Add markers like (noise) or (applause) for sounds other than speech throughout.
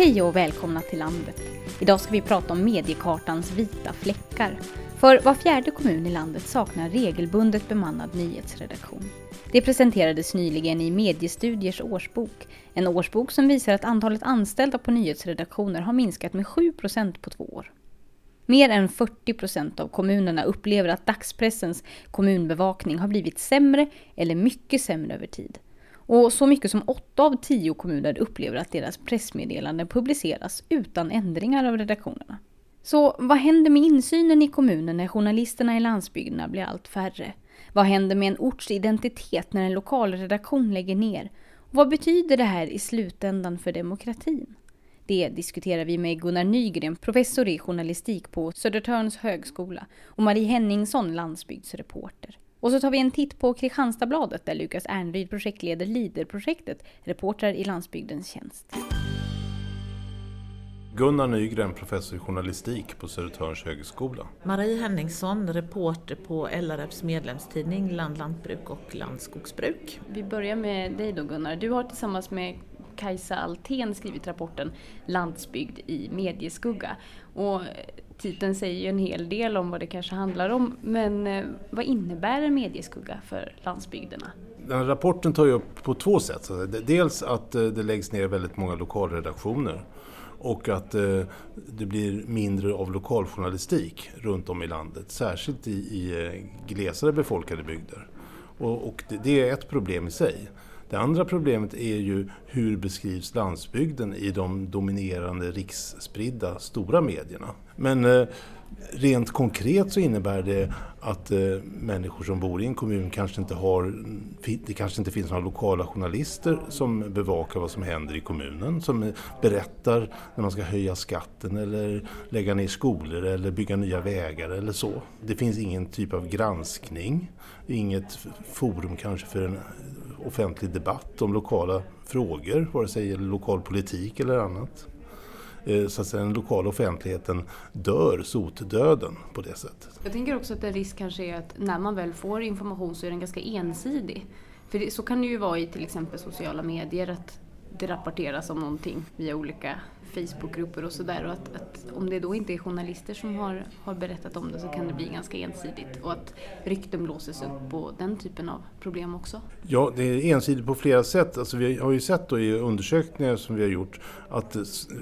Hej och välkomna till landet. Idag ska vi prata om mediekartans vita fläckar. För var fjärde kommun i landet saknar regelbundet bemannad nyhetsredaktion. Det presenterades nyligen i Mediestudiers årsbok. En årsbok som visar att antalet anställda på nyhetsredaktioner har minskat med 7% på två år. Mer än 40 procent av kommunerna upplever att dagspressens kommunbevakning har blivit sämre eller mycket sämre över tid. Och så mycket som 8 av 10 kommuner upplever att deras pressmeddelanden publiceras utan ändringar av redaktionerna. Så vad händer med insynen i kommunen när journalisterna i landsbygderna blir allt färre? Vad händer med en orts identitet när en lokalredaktion lägger ner? Och vad betyder det här i slutändan för demokratin? Det diskuterar vi med Gunnar Nygren, professor i journalistik på Södertörns högskola och Marie Henningsson, landsbygdsreporter. Och så tar vi en titt på Kristianstadsbladet där Lukas Ernryd projektleder LIDER-projektet, reportrar i landsbygdens tjänst. Gunnar Nygren, professor i journalistik på Södertörns högskola. Marie Henningsson, reporter på LRFs medlemstidning Land Lantbruk och Landskogsbruk. Vi börjar med dig då Gunnar. Du har tillsammans med Kajsa Altén skrivit rapporten Landsbygd i medieskugga. Och titeln säger ju en hel del om vad det kanske handlar om, men eh, vad innebär en medieskugga för landsbygderna? Den här rapporten tar ju upp på två sätt. Dels att eh, det läggs ner väldigt många lokalredaktioner och att eh, det blir mindre av lokaljournalistik runt om i landet, särskilt i, i glesare befolkade bygder. Och, det, är ett problem i sig. Det andra problemet är ju hur beskrivs landsbygden i de dominerande riksspridda stora medierna. Men eh, rent konkret så innebär det att eh, människor som bor i en kommun kanske inte har, det kanske inte finns några lokala journalister som bevakar vad som händer i kommunen, som berättar när man ska höja skatten eller lägga ner skolor eller bygga nya vägar eller så. Det finns ingen typ av granskning, inget forum kanske för en offentlig debatt om lokala frågor, vare sig det gäller lokal politik eller annat. Eh, så att den lokala offentligheten dör sotdöden på det sättet. Jag tänker också att en risk kanske är att när man väl får information så är den ganska ensidig. För det, så kan det ju vara i till exempel sociala medier att det rapporteras om någonting via olika Facebookgrupper och sådär. Och att, att, om det då inte är journalister som har, har berättat om det så kan det bli ganska ensidigt. Och att rykten blåses upp och den typen av problem också. Ja, det är ensidigt på flera sätt. Alltså vi har ju sett då i undersökningar som vi har gjort att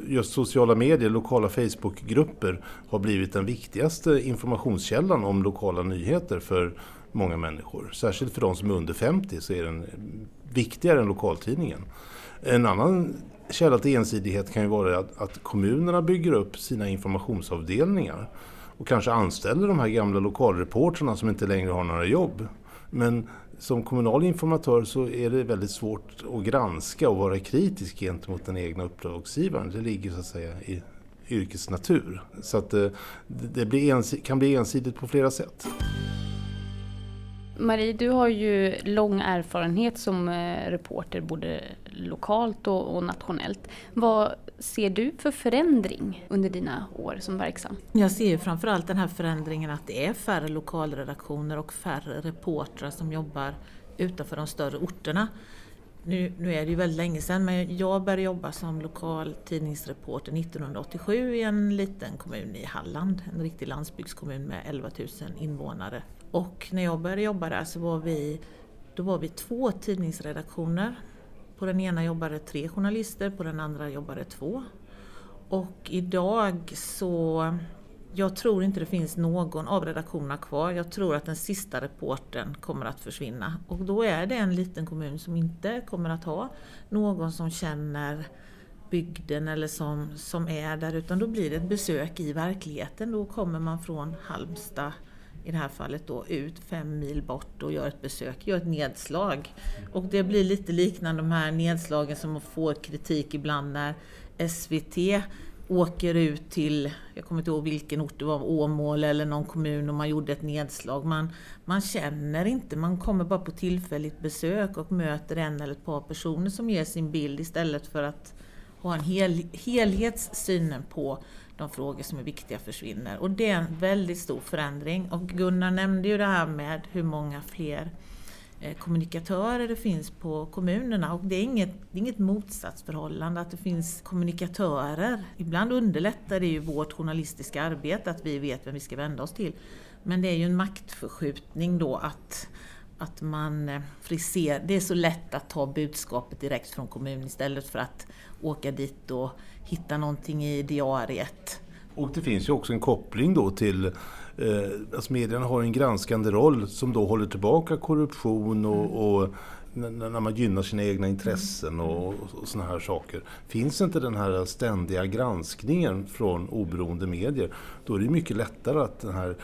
just sociala medier, lokala Facebookgrupper har blivit den viktigaste informationskällan om lokala nyheter för många människor. Särskilt för de som är under 50 så är den viktigare än lokaltidningen. En annan källa till ensidighet kan ju vara att, att kommunerna bygger upp sina informationsavdelningar och kanske anställer de här gamla lokalreportrarna som inte längre har några jobb. Men som kommunal informatör så är det väldigt svårt att granska och vara kritisk gentemot den egna uppdragsgivaren. Det ligger så att säga i yrkets natur. Så att eh, det, det blir kan bli ensidigt på flera sätt. Marie, du har ju lång erfarenhet som eh, reporter både lokalt och, och, nationellt. Vad ser du för förändring under dina år som verksam? Jag ser ju framförallt den här förändringen att det är färre lokalredaktioner och färre reportrar som jobbar utanför de större orterna. Nu, nu, är det ju väldigt länge sedan men jag började jobba som lokal tidningsreporter 1987 i en liten kommun i Halland, en riktig landsbygdskommun med 11 000 invånare. Och när jag började jobba där så var vi, då var vi två tidningsredaktioner. På den ena jobbade tre journalister, på den andra jobbade två. Och idag så jag tror inte det finns någon av redaktionerna kvar. Jag tror att den sista reporten kommer att försvinna. Och då är det en liten kommun som inte kommer att ha någon som känner bygden eller som, som är där utan då blir det ett besök i verkligheten. Då kommer man från Halmstad i det här fallet då ut fem mil bort och gör ett besök, gör ett nedslag. Och det blir lite liknande de här nedslagen som får kritik ibland när SVT åker ut till, jag kommer inte ihåg vilken ort det var, Åmål eller någon kommun och man gjorde ett nedslag. Man, man känner inte, man kommer bara på tillfälligt besök och möter en eller ett par personer som ger sin bild istället för att ha en hel, helhetssynen på de frågor som är viktiga försvinner. Och det är en väldigt stor förändring. Och Gunnar nämnde ju det här med hur många fler eh, kommunikatörer det finns på kommunerna och det är inget, det är inget motsatsförhållande att det finns kommunikatörer. Ibland underlättar det ju vårt journalistiska arbete att vi vet vem vi ska vända oss till. Men det är ju en maktförskjutning då att att man eh, friserar, det är så lätt att ta budskapet direkt från kommunen istället för att åka dit och hitta någonting i diariet. Och det finns ju också en koppling då till eh, alltså medierna har en granskande roll som då håller tillbaka korruption och, mm. och när man gynnar sina egna intressen och, och såna här saker. Finns inte den här ständiga granskningen från oberoende medier, då är det mycket lättare att den här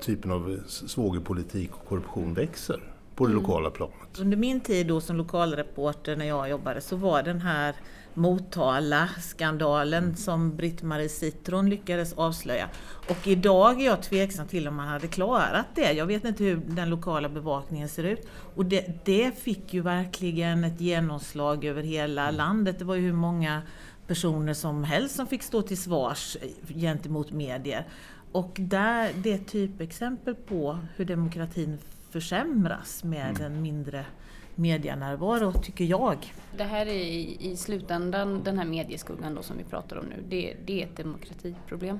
typen av svågerpolitik och korruption växer på det mm. lokala planet. Under min tid då som lokalreporter när jag jobbade så var den här Motala-skandalen som Britt-Marie Citron lyckades avslöja. Och idag är jag tveksam till om man hade klarat det. Jag vet inte hur den lokala bevakningen ser ut. Och det, det fick ju verkligen ett genomslag över hela mm. landet. Det var ju hur många personer som helst som fick stå till svars gentemot medier. Och där, det är ett typexempel på hur demokratin försämras med mm. en mindre medianärvaro, tycker jag. Det här är i, i slutändan, den här medieskuggan då som vi pratar om nu, det, det är ett demokratiproblem?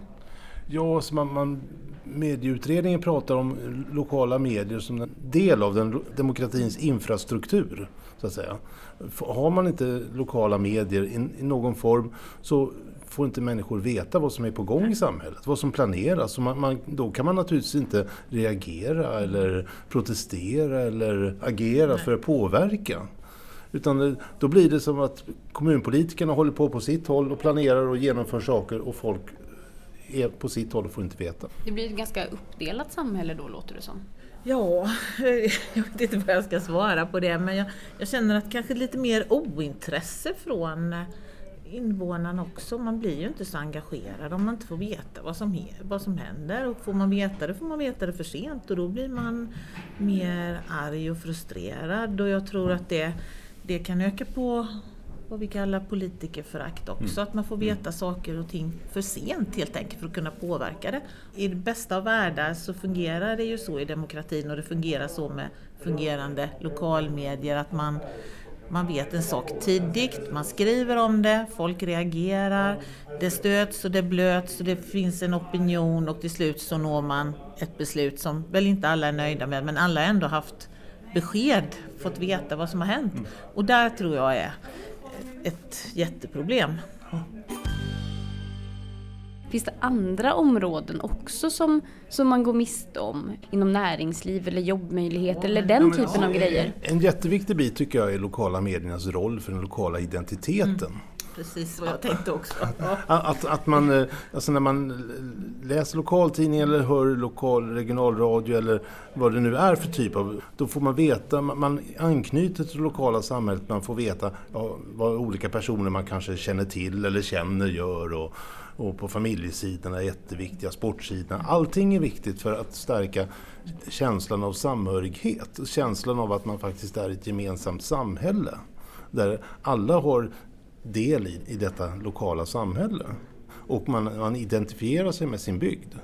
Ja, så man, man, medieutredningen pratar om lokala medier som en del av den, demokratins infrastruktur. Så att säga. Har man inte lokala medier i, i någon form så får inte människor veta vad som är på gång i samhället, vad som planeras. Och man, man, då kan man naturligtvis inte reagera eller protestera eller agera Nej. för att påverka. Utan då blir det som att kommunpolitikerna håller på på sitt håll och planerar och genomför saker och folk är på sitt håll och får inte veta. Det blir ett ganska uppdelat samhälle då låter det som. Ja, (laughs) jag vet inte vad jag ska svara på det men jag, jag känner att kanske lite mer ointresse från invånarna också. Man blir ju inte så engagerad om man inte får veta vad som, vad som händer. Och får man veta det får man veta det för sent och då blir man mer arg och frustrerad. Och jag tror att det, det kan öka på vad vi kallar politikerförakt också. Mm. Att man får veta mm. saker och ting för sent helt enkelt för att kunna påverka det. I det bästa av världar så fungerar det ju så i demokratin och det fungerar så med fungerande lokalmedier att man man vet en sak tidigt, man skriver om det, folk reagerar, det stöts och det blöts och det finns en opinion och till slut så når man ett beslut som väl inte alla är nöjda med men alla har ändå haft besked, fått veta vad som har hänt. Mm. Och där tror jag är ett jätteproblem. Finns det andra områden också som, som man går miste om inom näringsliv eller jobbmöjligheter eller den typen av grejer? En jätteviktig bit tycker jag är lokala mediernas roll för den lokala identiteten. Mm. Precis vad jag tänkte också. Att, att man, eh, alltså när man läser lokaltidning eller hör lokal regionalradio eller vad det nu är för typ av, då får man veta, man anknyter till det lokala samhället, man får veta ja, vad olika personer man kanske känner till eller känner gör och, och på familjesidorna är jätteviktiga, sportsidorna. Allting är viktigt för att stärka känslan av samhörighet, känslan av att man faktiskt är ett gemensamt samhälle. Där alla har del i, i detta lokala samhälle. Och man, man identifierar sig med sin bygd.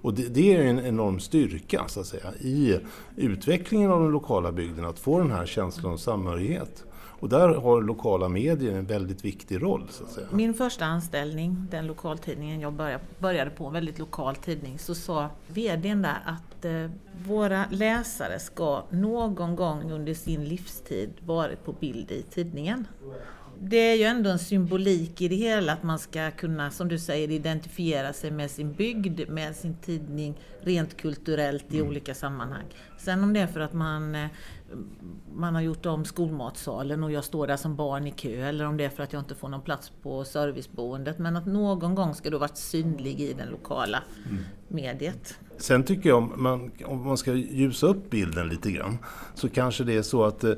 Och det, det, är en enorm styrka så att säga, i utvecklingen av den lokala bygden, att få den här känslan av samhörighet. Och där har lokala medier en väldigt viktig roll. Så att säga. Min första anställning, den lokaltidningen jag började, började på, en väldigt lokal tidning, så sa VDn där att eh, våra läsare ska någon gång under sin livstid varit på bild i tidningen det är ju ändå en symbolik i det hela att man ska kunna, som du säger, identifiera sig med sin bygd, med sin tidning, rent kulturellt i mm. olika sammanhang. Sen om det är för att man, eh, man har gjort om skolmatsalen och jag står där som barn i kö eller om det är för att jag inte får någon plats på serviceboendet. Men att någon gång ska du varit synlig i den lokala mm. mediet. Sen tycker jag om man, om man ska ljusa upp bilden lite grann så kanske det är så att eh,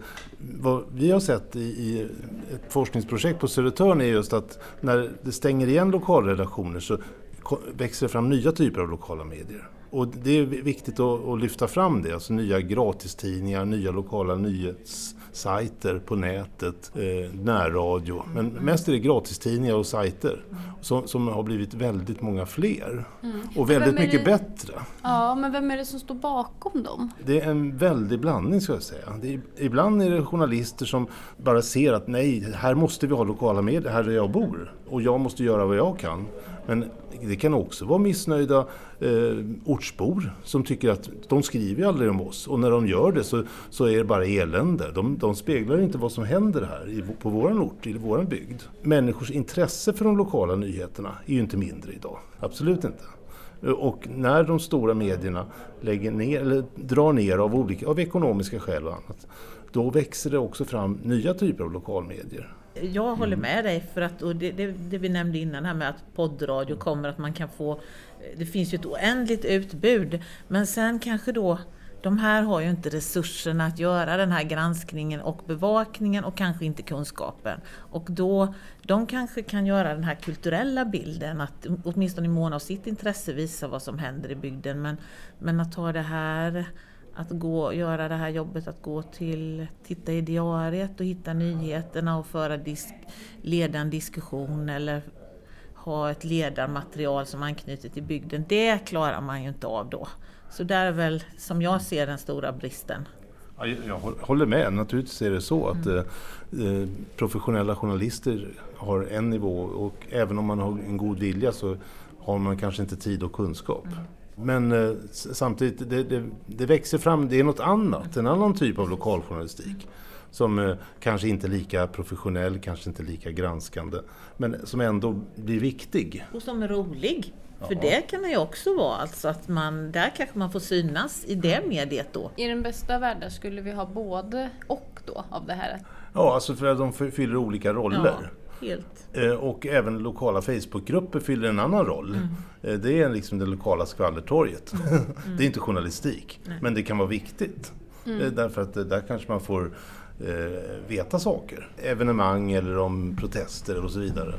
vad vi har sett i, i ett forskningsprojekt på Södertörn är just att när det stänger igen lokalredaktioner så växer det fram nya typer av lokala medier. Och det är viktigt att, lyfta fram det, alltså nya gratistidningar, nya lokala nyhetssajter på nätet, eh, närradio. Men mest är det gratistidningar och sajter som, som har blivit väldigt många fler. Mm. Och väldigt mycket det? bättre. Ja, men vem är det som står bakom dem? Det är en väldig blandning ska jag säga. Är, ibland är det journalister som bara ser att nej, här måste vi ha lokala medier, här där jag bor. Och jag måste göra vad jag kan. Men det kan också vara missnöjda eh, ortsbor som tycker att de skriver aldrig om oss och när de gör det så, så är det bara elände. De, de speglar inte vad som händer här i, på vår ort, i vår bygd. Människors intresse för de lokala nyheterna är ju inte mindre idag. Absolut inte. Och när de stora medierna lägger ner, eller drar ner av, olika, av ekonomiska skäl och annat, då växer det också fram nya typer av lokalmedier. Jag håller mm. med dig för att, och det, det, det, vi nämnde innan här med att poddradio kommer, att man kan få, det finns ju ett oändligt utbud, men sen kanske då de här har ju inte resurserna att göra den här granskningen och bevakningen och kanske inte kunskapen. Och då, de kanske kan göra den här kulturella bilden, att åtminstone i mån av sitt intresse visa vad som händer i bygden. Men, men att ta det här att gå, göra det här jobbet att gå till, titta i diariet och hitta nyheterna och föra disk, leda en diskussion eller ha ett ledarmaterial som anknyter till bygden. Det klarar man ju inte av då. Så där är väl, som jag ser den stora bristen. Jag håller med, naturligtvis är det så att mm. eh, professionella journalister har en nivå och även om man har en god vilja så har man kanske inte tid och kunskap. Mm. Men eh, samtidigt, det, det, det, växer fram, det är något annat, en annan typ av lokaljournalistik. Som eh, kanske inte är lika professionell, kanske inte lika granskande, men som ändå blir viktig. Och som är rolig. För ja. det kan det ju också vara, alltså att man, där kanske man får synas i det mediet då. I den bästa världen skulle vi ha både och då av det här? Ja, alltså för att de fyller olika roller. Ja. Helt. Eh, och även lokala Facebookgrupper fyller en annan roll. Mm. Eh, det är liksom det lokala skvallertorget. Mm. Mm. (laughs) det är inte journalistik, Nej. men det kan vara viktigt. Mm. Därför att där kanske man får Eh, veta saker. Evenemang eller om protester och så vidare.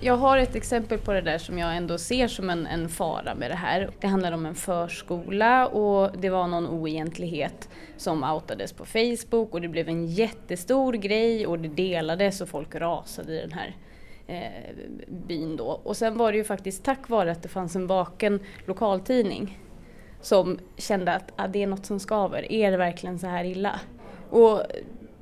Jag har ett exempel på det där som jag ändå ser som en, en fara med det här. Det handlar om en förskola och det var någon oegentlighet som outades på Facebook och det blev en jättestor grej och det delades och folk rasade i den här eh, byn då. Och sen var det ju faktiskt tack vare att det fanns en vaken lokaltidning som kände att ah, det är något som skaver, är det verkligen så här illa? Och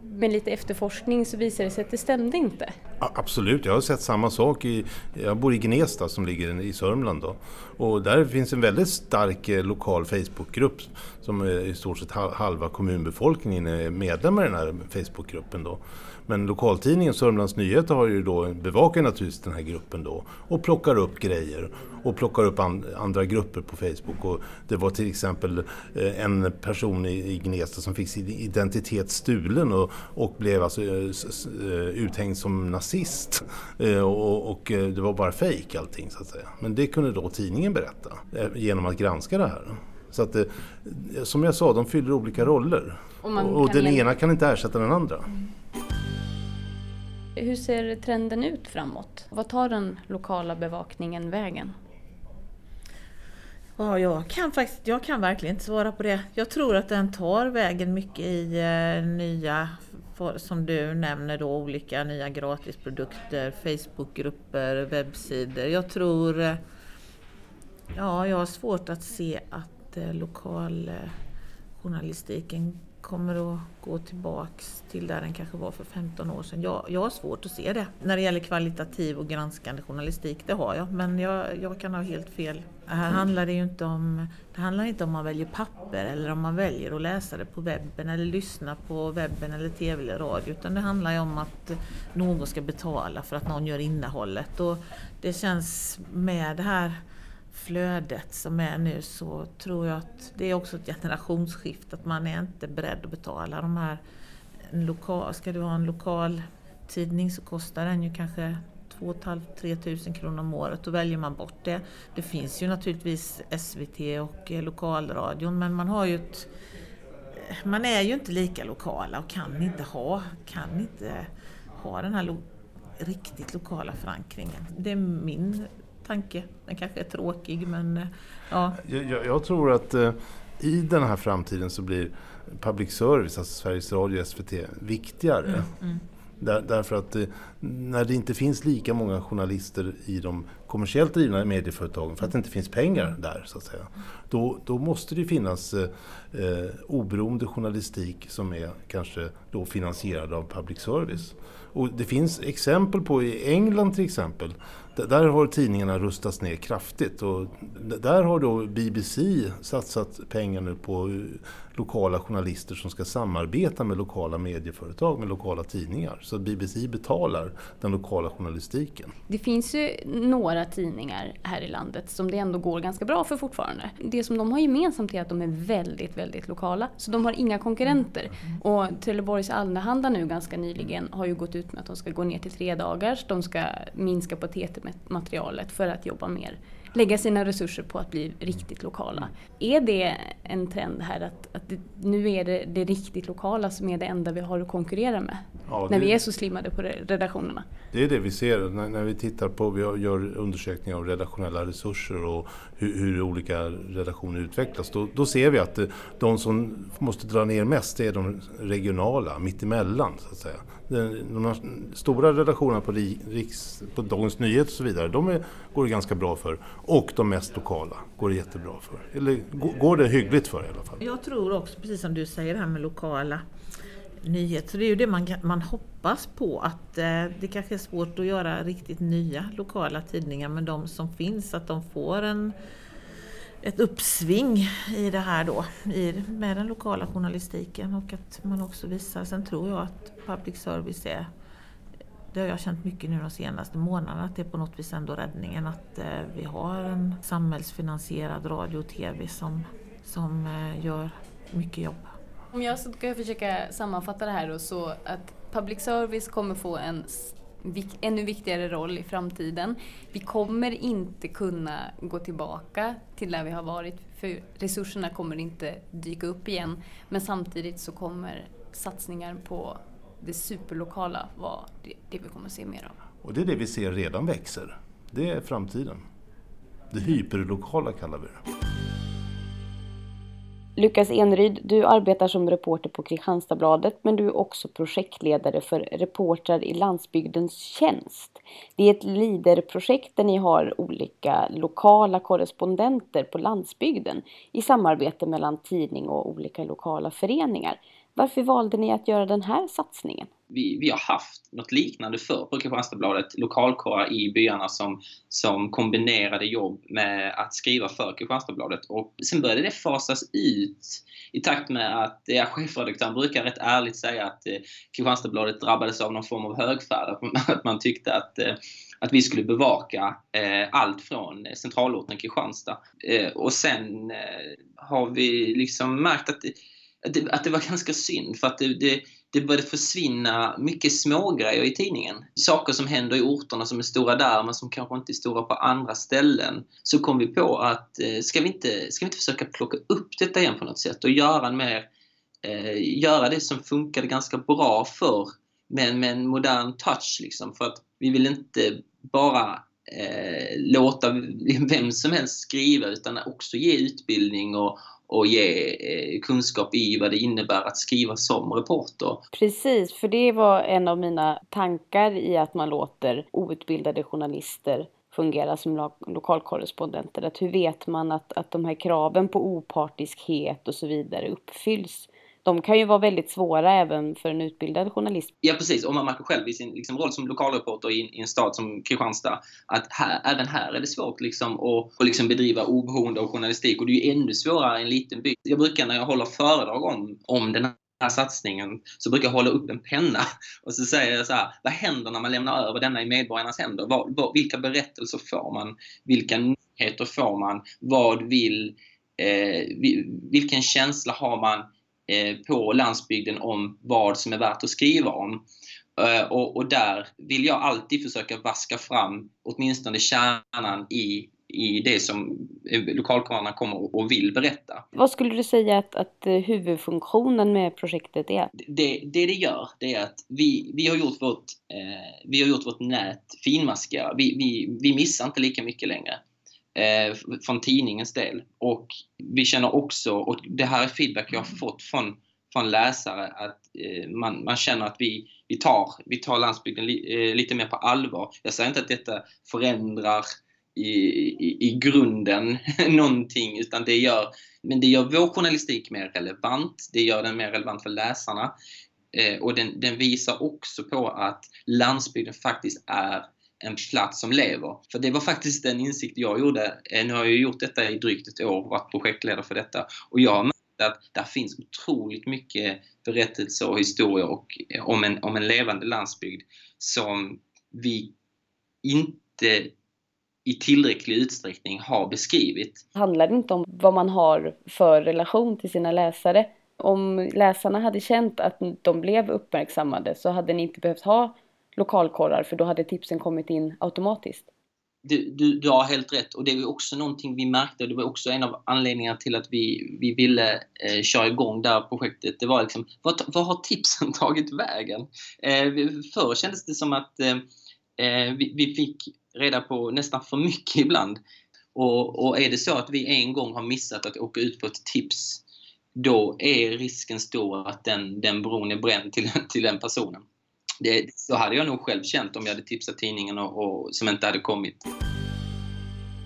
med lite efterforskning så visade det sig att det stämde inte. Absolut, jag har sett samma sak. I, jag bor i Gnesta som ligger i Sörmland. Då. Och där finns en väldigt stark eh, lokal Facebookgrupp som eh, i stort sett halva kommunbefolkningen är medlemmar i den här Facebookgruppen. Då. Men lokaltidningen Sörmlands Nyheter har ju då, bevakar naturligtvis den här gruppen då och plockar upp grejer och plockar upp an, andra grupper på Facebook. Och det var till exempel eh, en person i, i Gnesta som fick sin identitet stulen och, och blev alltså uthängd som nazist. Och, och, det var bara fejk allting så att säga. Men det kunde då tidningen berätta genom att granska det här. Så att som jag sa, de fyller olika roller. Och, och den ena kan inte ersätta den andra. Mm. Hur ser trenden ut framåt? Vad tar den lokala bevakningen vägen? Ja, jag kan faktiskt, jag kan verkligen inte svara på det. Jag tror att den tar vägen mycket i eh, nya, som du nämner då, olika nya gratisprodukter, Facebookgrupper, webbsidor. Jag tror, eh, ja, jag har svårt att se att eh, lokaljournalistiken eh, kommer att gå tillbaks till där den kanske var för 15 år sedan. Jag, jag har svårt att se det. När det gäller kvalitativ och granskande journalistik, det har jag. Men jag, jag kan ha helt fel. Här handlar det ju inte om, det handlar inte om man väljer papper eller om man väljer att läsa det på webben eller lyssna på webben eller tv eller radio. Utan det handlar ju om att någon ska betala för att någon gör innehållet. Och det känns med det här flödet som är nu så tror jag att det är också ett generationsskifte, att man är inte beredd att betala de här... En lokal, ska du ha en lokal tidning så kostar den ju kanske 2 500-3 tusen kronor om året. Då väljer man bort det. Det finns ju naturligtvis SVT och eh, lokalradion men man har ju ett, eh, Man är ju inte lika lokala och kan inte ha, kan inte ha den här lo, riktigt lokala förankringen. Det är min tanke. Den kanske är tråkig men eh, ja. Jag, jag tror att eh, i den här framtiden så blir public service, alltså Sveriges Radio och SVT, viktigare. Mm, mm. Där, därför att eh, när det inte finns lika många journalister i de kommersiellt drivna medieföretagen för att det inte finns pengar där så att säga. Då, då måste det finnas eh, eh, oberoende journalistik som är kanske då finansierad av public service. Och det finns exempel på i England till exempel där har tidningarna rustats ner kraftigt och där har då BBC satsat pengar nu på lokala journalister som ska samarbeta med lokala medieföretag, med lokala tidningar. Så BBC betalar den lokala journalistiken. Det finns ju några tidningar här i landet som det ändå går ganska bra för fortfarande. Det som de har gemensamt är att de är väldigt, väldigt lokala. Så de har inga konkurrenter. Och Trelleborgs Allehanda nu ganska nyligen har ju gått ut med att de ska gå ner till tre dagars. De ska minska på TT-materialet för att jobba mer lägga sina resurser på att bli riktigt lokala. Är det en trend här att, att det, nu är det det riktigt lokala som är det enda vi har att konkurrera med? Ja, när vi är så slimmade på redaktionerna? Det är det vi ser när, när vi tittar på, vi gör undersökningar av redaktionella resurser och hur, hur olika redaktioner utvecklas. Då, då, ser vi att eh, de som måste dra ner mest är de regionala, mittemellan så att säga de stora redaktionerna på, Riks, på Dagens Nyheter och så vidare, de är, går det ganska bra för. Och de mest lokala går det jättebra för. Eller går det hyggligt för i alla fall. Jag tror också, precis som du säger, det här med lokala nyheter. Det är ju det man, man hoppas på att eh, det kanske är svårt att göra riktigt nya lokala tidningar men de som finns att de får en ett uppsving i det här då, i, med den lokala journalistiken och att man också visar, sen tror jag att public service är det har jag känt mycket nu de senaste månaderna, att det är på något vis ändå räddningen att eh, vi har en samhällsfinansierad radio och TV som, som eh, gör mycket jobb. Om jag ska försöka sammanfatta det här då så att public service kommer få en ännu viktigare roll i framtiden. Vi kommer inte kunna gå tillbaka till där vi har varit för resurserna kommer inte dyka upp igen. Men samtidigt så kommer satsningar på det superlokala vara det, det vi kommer se mer av. Och det är det vi ser redan växer. Det är framtiden. Det hyperlokala kallar vi det. Lukas Enryd, du arbetar som reporter på Kristianstadsbladet men du är också projektledare för Reportrar i landsbygdens tjänst. Det är ett LIDER-projekt där ni har olika lokala korrespondenter på landsbygden i samarbete mellan tidning och olika lokala föreningar. Varför valde ni att göra den här satsningen? Vi, vi har haft något liknande förr på Kristianstadsbladet, lokalkårar i byarna som, som kombinerade jobb med att skriva för Kristianstadsbladet. Och sen började det fasas ut i takt med att ja, chefredaktören brukar rätt ärligt säga att eh, Kristianstadsbladet drabbades av någon form av högfärd. Att man, (laughs) att man tyckte att eh, att vi skulle bevaka eh, allt från centralorten Kristianstad. Eh, och sen eh, har vi liksom märkt att att det, att det var ganska synd för att det, det, det började försvinna mycket smågrejer i tidningen. Saker som händer i orterna som är stora där men som kanske inte är stora på andra ställen. Så kom vi på att eh, ska, vi inte, ska vi inte försöka plocka upp detta igen på något sätt och göra en mer eh, göra det som funkade ganska bra för men med en modern touch liksom. För att vi vill inte bara eh, låta vem som helst skriva utan också ge utbildning och, och ge eh, kunskap i vad det innebär att skriva som reporter. Precis, för det var en av mina tankar i att man låter outbildade journalister fungera som lo lokalkorrespondenter. Att hur vet man att, att de här kraven på opartiskhet och så vidare uppfylls? De kan ju vara väldigt svåra även för en utbildad journalist. Ja precis, och man märker själv i sin liksom, roll som lokalreporter i, i, en stad som Kristianstad att här, även här är det svårt liksom, att, att liksom bedriva oberoende av journalistik och det är ju ännu svårare i en liten by. Jag brukar när jag håller föredrag om, om den här satsningen så brukar jag hålla upp en penna (laughs) och så säger jag så här, vad händer när man lämnar över denna i medborgarnas händer? Var, var, vilka berättelser får man? Vilka nyheter får man? Vad vill, eh, vilken känsla har man på landsbygden om vad som är värt att skriva om. Eh, och, och, där vill jag alltid försöka vaska fram åtminstone kärnan i i det som lokalkårerna kommer och vill berätta. Vad skulle du säga att, att huvudfunktionen med projektet är? Det det, det gör, det är att vi, vi, har, gjort vårt, eh, vi har gjort vårt nät finmaskigare. Vi, vi, vi missar inte lika mycket längre eh, från tidningens del. Och vi känner också, och det här är feedback jag har fått från, från läsare, att eh, man, man känner att vi, vi, tar, vi tar landsbygden li, eh, lite mer på allvar. Jag säger inte att detta förändrar i, i, i grunden (laughs) någonting, utan det gör, men det gör vår journalistik mer relevant. Det gör den mer relevant för läsarna. Eh, och den, den visar också på att landsbygden faktiskt är en plats som lever. För det var faktiskt den insikt jag gjorde. Eh, nu har jag gjort detta i drygt ett år och varit projektledare för detta. Och jag har märkt att där finns otroligt mycket berättelser och historier och, eh, om, en, om en levande landsbygd som vi inte i tillräcklig utsträckning har beskrivit. Handlar det inte om vad man har för relation till sina läsare? Om läsarna hade känt att de blev uppmärksammade så hade ni inte behövt ha lokalkorrar för då hade tipsen kommit in automatiskt. Du, du, du har helt rätt och det är också någonting vi märkte och det var också en av anledningarna till att vi, vi ville eh, köra igång det här projektet. Det var liksom, vad, vad har tipsen (laughs) tagit vägen? Eh, förr kändes det som att eh, eh, vi, vi fick reda på nästan för mycket ibland. Och, och är det så att vi en gång har missat att åka ut på ett tips, då är risken stor att den, den bron är bränd till, (laughs) till den personen. Det, så hade jag nog själv känt om jag hade tipsat tidningen och, och som inte hade kommit.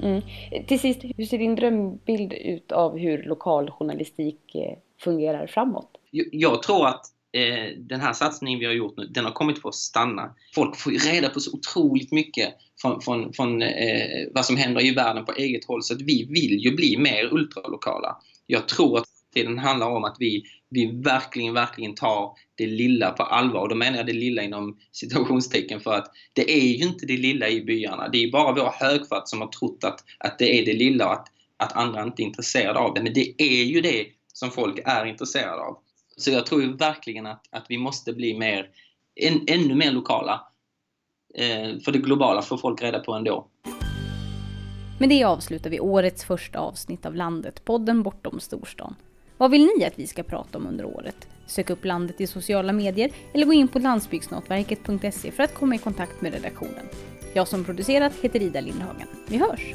Mm. Till sist, hur ser din drömbild ut av hur lokaljournalistik eh, fungerar framåt? Jag, jag tror att eh, den här satsningen vi har gjort nu, den har kommit för att stanna. Folk får ju reda på så otroligt mycket från, från, från eh, vad som händer i världen på eget håll, så att vi vill ju bli mer ultralokala. Jag tror att tiden handlar om att vi, vi verkligen, verkligen tar det lilla på allvar. Och då menar jag det lilla inom situationstecken för att det är ju inte det lilla i byarna. Det är bara vår högfart som har trott att, att det är det lilla och att, att andra inte är intresserade av det. Men det är ju det som folk är intresserade av. Så jag tror verkligen att, att vi måste bli mer, en, ännu mer lokala. Eh, för det globala får folk reda på ändå. Med det avslutar vi årets första avsnitt av Landet, podden Bortom storstan. Vad vill ni att vi ska prata om under året? Sök upp landet i sociala medier eller gå in på landsbygdsnätverket.se för att komma i kontakt med redaktionen. Jag som producerat heter Ida Lindhagen. Vi hörs!